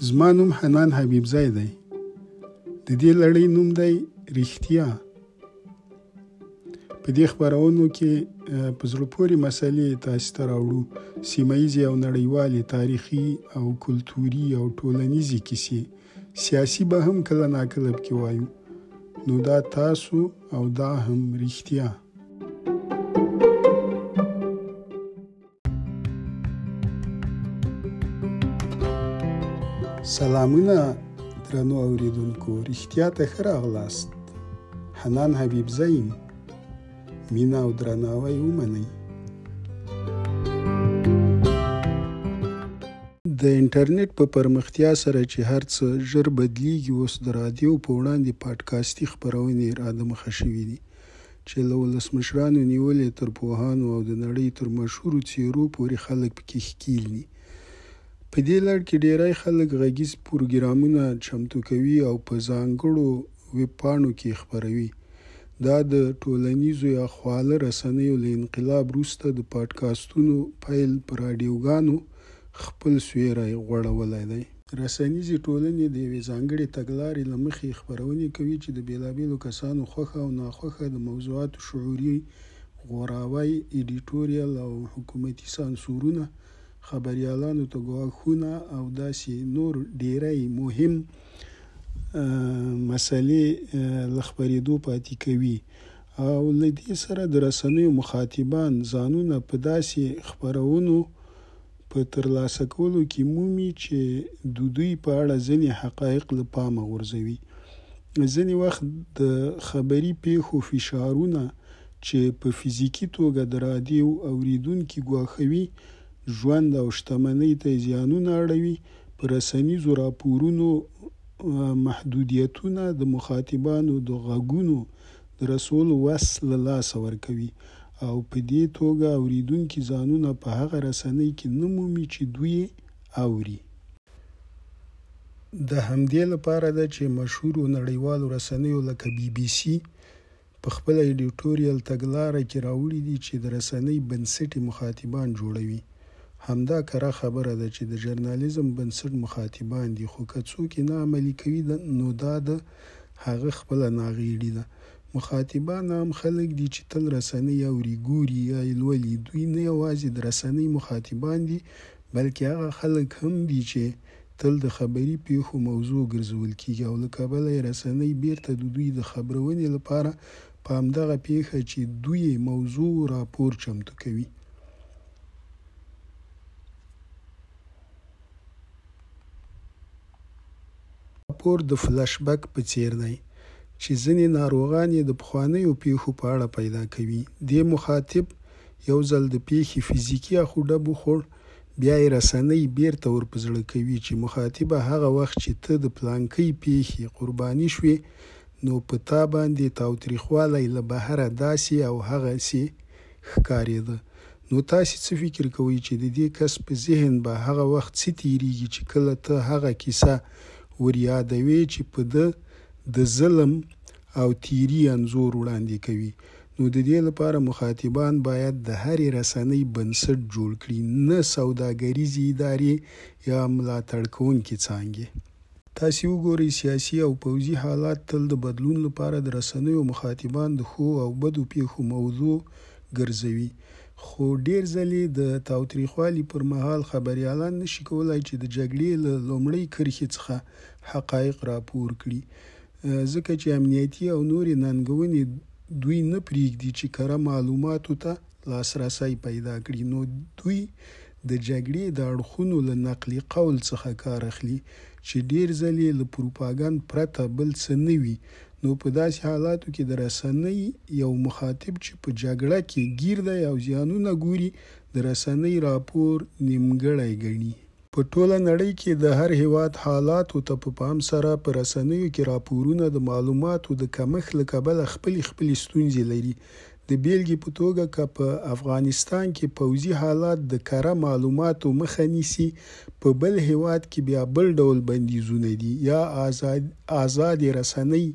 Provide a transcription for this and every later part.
زما نوم حنان حبیبزی دی د دې لړۍ نوم دی رښتیا په دې خبرونو کې په زړه پورې مسلې تاسو ته راوړو سیمایي او نړیوالې تاریخي او کلتوري او ټولنیزې کیسې سیاسي به هم کله ناکله پکې وایو نو دا تاسو او دا هم رښتیا سلامونه درنو اوریدونکو رښتیا ته ښه راغلاست حنان حبیبزی یم مینه او درناوی ومنئ د انټرنیټ په پرمختیا سره چې هر څه ژر بدلیږي اوس د رادیو په وړاندې پاډکاستی خپرونې را دمخه شوي دي چې له ولسمشرانو نیولې تر پوهانو او د نړۍ تر مشهورو څیرو پورې خلک پکې ښکیل دي په دې لړ کې ډیری خلک غږیز پروګرامونه چمتو کوي او په ځانګړو ویب پاڼو کې خپروي. دا د ټولنیزو یا خواله رسنیو له انقلاب وروسته د پاډکاسټونو پیل په راډیوګانو خپل سیوری غوړولی دی. رسنیزې ټولنې د یوې ځانګړې تګلارې له مخې خپرونې کوي چې د بېلابېلو کسانو خوښه او ناخوښه د موضوعاتو شعوري غوراوی، ایډیټوریل او حکومتي سانسورونه، خبریالانو ته ګواښونه او داسې نور ډېری مهم مسئلې له خپرېدو پاتې کوي او له دې سره د رسنیو مخاطبان ځانونه په داسې خپرونو په ترلاسه کولو کې مومي چې ددوی په اړه ځینې حقایق له پامه غورځوي. ځینې وخت د خبري پېښو فشارونه چې په فزیکي توګه د راډیو اورېدونکي ګواښوي، ژوند او شتمنۍ ته یې زیانونه اړوي په رسنیزو راپورونو محدودیتونه د مخاطبانو د غږونو د رسولو وس له لاسه ورکوي او په دې توګه اورېدونکي ځانونه په هغه رسنۍ کې نه مومي چې دوی یې اوري. دا همدې لپاره ده چې مشهورو نړیوالو رسنیو لکه بي بي سي، په خپل ایډیټوریل تګلاره کې راوړي دي چې د رسنۍ بنسټي مخاطبان جوړوي. همدا کره خبره ده چې د ژرنالیزم بنسټ مخاطبان دي خو که څوک یې نه عملي کوي نو دا د هغه خپله ناغیړي ده. مخاطبان عام خلک دي چې تل رسنۍ اوري، ګوري یا یې لولي. دوی نه یوازې د رسنۍ مخاطبان دي بلکې هغه خلک هم دي چې تل د خبري پېښو موضوع ګرځول کېږي او له کبله یې رسنۍ بېرته د دوی د خبرونې لپاره په همدغه پېښه چې دویې موضوع و، راپور چمتو کوي. راپور د فلش بک په څېر دی چې ځینې ناروغان یې د پخوانیو پېښو په اړه پیدا کوي. دې مخاطب یو ځل د پېښې فزیکي اخوډب وخوړ، بیا یې رسنۍ بیرته ور په زړه کوي چې مخاطبه هغه وخت چې ته د پلانکۍ پیښې قرباني شوې نو په تا باندې تاوتریخوالی له بهره داسې او هغسې ښکاریده نو تاسې څه فکر کوئ چې د دې کس په ذهن به هغه وخت څه تیریږي چې کله ته هغه کیسه ور یادوې چې په ده د ظلم او تیري انځور وړاندې کوي نو د دې لپاره مخاطبان باید د هرې رسنۍ بنسټ جوړ کړي، نه سوداګریزې ادارې یا ملاتړ کوونکې څانګې. تاسې وګورئ، سیاسي او پوځي حالات تل د بدلون لپاره د رسنیو مخاطبان د ښو او بدو پېښو موضوع ګرځوي، خو ډېر ځل یې د تاوتریخوالي پر مهال خبریالان نه شي کولای چې د جګړې له لومړۍ کرښې څخه حقایق راپور کړي، ځکه چې امنیتي او نورې ننګونې دوی نه پرېږدي چې کره معلوماتو ته لاسرسی پیدا کړي، نو دوی د جګړې د اړخونو له نقلي قول څخه کار اخلي چې ډېر ځل یې له پروپاګند پرته بل څه نه وي، نو په داسې حالاتو کې د رسنۍ یو مخاطب چې په جګړه کې ګیر دی او زیانونه ګوري، د رسنۍ راپور نیمګړی ګڼي. په ټوله نړۍ کې د هر هېواد حالاتو ته په پام سره په رسنیو کې راپورونه د معلوماتو د کمښت له کبله خپلې خپلې ستونزې لري. د بېلګې په توګه که په افغانستان کې پوځي حالات د کره معلوماتو مخه نیسي، په بل هېواد کې بیا بل ډول بندیزونه دي یا ازادې رسنۍ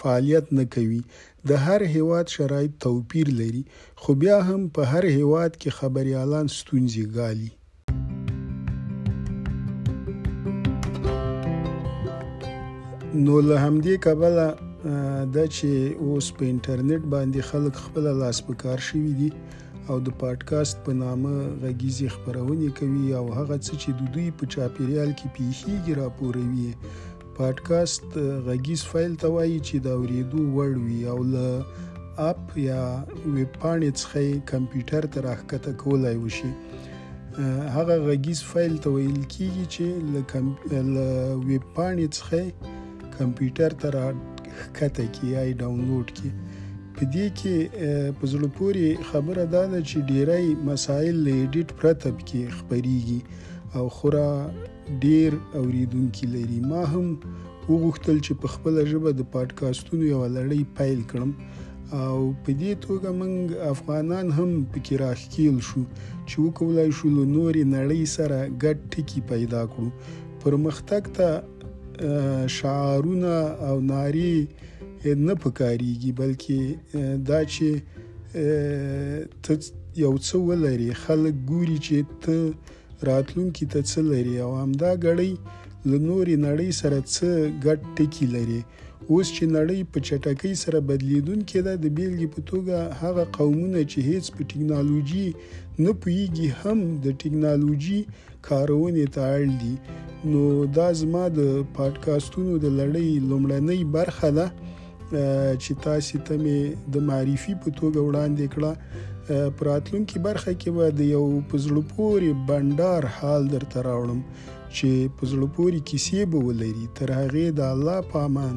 فعالیت نه کوي. د هر هېواد شرایط توپیر لري، خو بیا هم په هر هېواد کې خبریالان ستونزې ګالي. نو له همدې کبله دا چې اوس په انټرنیټ باندې خلک خپل لاس په کار شوي دي او د پادکاسټ په نامه غږیزې خبرونه کوي او هغه څه چې د دوی په چاپیریال کې پیښیږي راپوروي پادکاسټ غږیز فایل ته وایي چې دا اوریدو وړ وي او له اپ یا ویب پاڼې څخه کمپیوټر ته راښکته کولای وشي هغه غږیز فایل ته ویل کیږي چې له ویب پاڼې څخه کمپیوټر ته را ښکته کی یا ډاونلوډ کی په دې کې په زړه پوري خبره دا ده چې ډیری مسایل له ایډیټ پرته کې خبريږي او خورا ډېر اورېدونکي لري. ما هم وغوښتل چې په خپله ژبه د پاډکاسټونو یوه لړۍ پیل کړم او په دې توګه موږ افغانان هم پکې راښکیل شو چې وکولای شو له نورې نړۍ سره ګډ ټکي پیدا کړو پرمختګ ته شعارونه او ناری نه پکاريږي بلکې دا چې ته یو څه ولري خلک ګوري چې ته راتلونکي ته څه لري او همدا ګړۍ له نورې نړۍ سره څه ګډ ټکي لري اوس چې نړۍ په چټکۍ سره بدلیدونکې ده د بیلګې په توګه هغه قومونه چې هیڅ په ټکنالوژي نه پوهیږي هم د ټکنالوژي کارونې ته اړ دي نو دا زما د پادکاسټونو د لړۍ لومړنۍ برخه ده چې تاسو ته مې د معرفي په توګه وړاندې کړه په راتلونکي برخه کې به د یو پزړو پوري بندر حال درته راوړم چې پزړو پوري کیسې به ولري تر هغه د الله پامان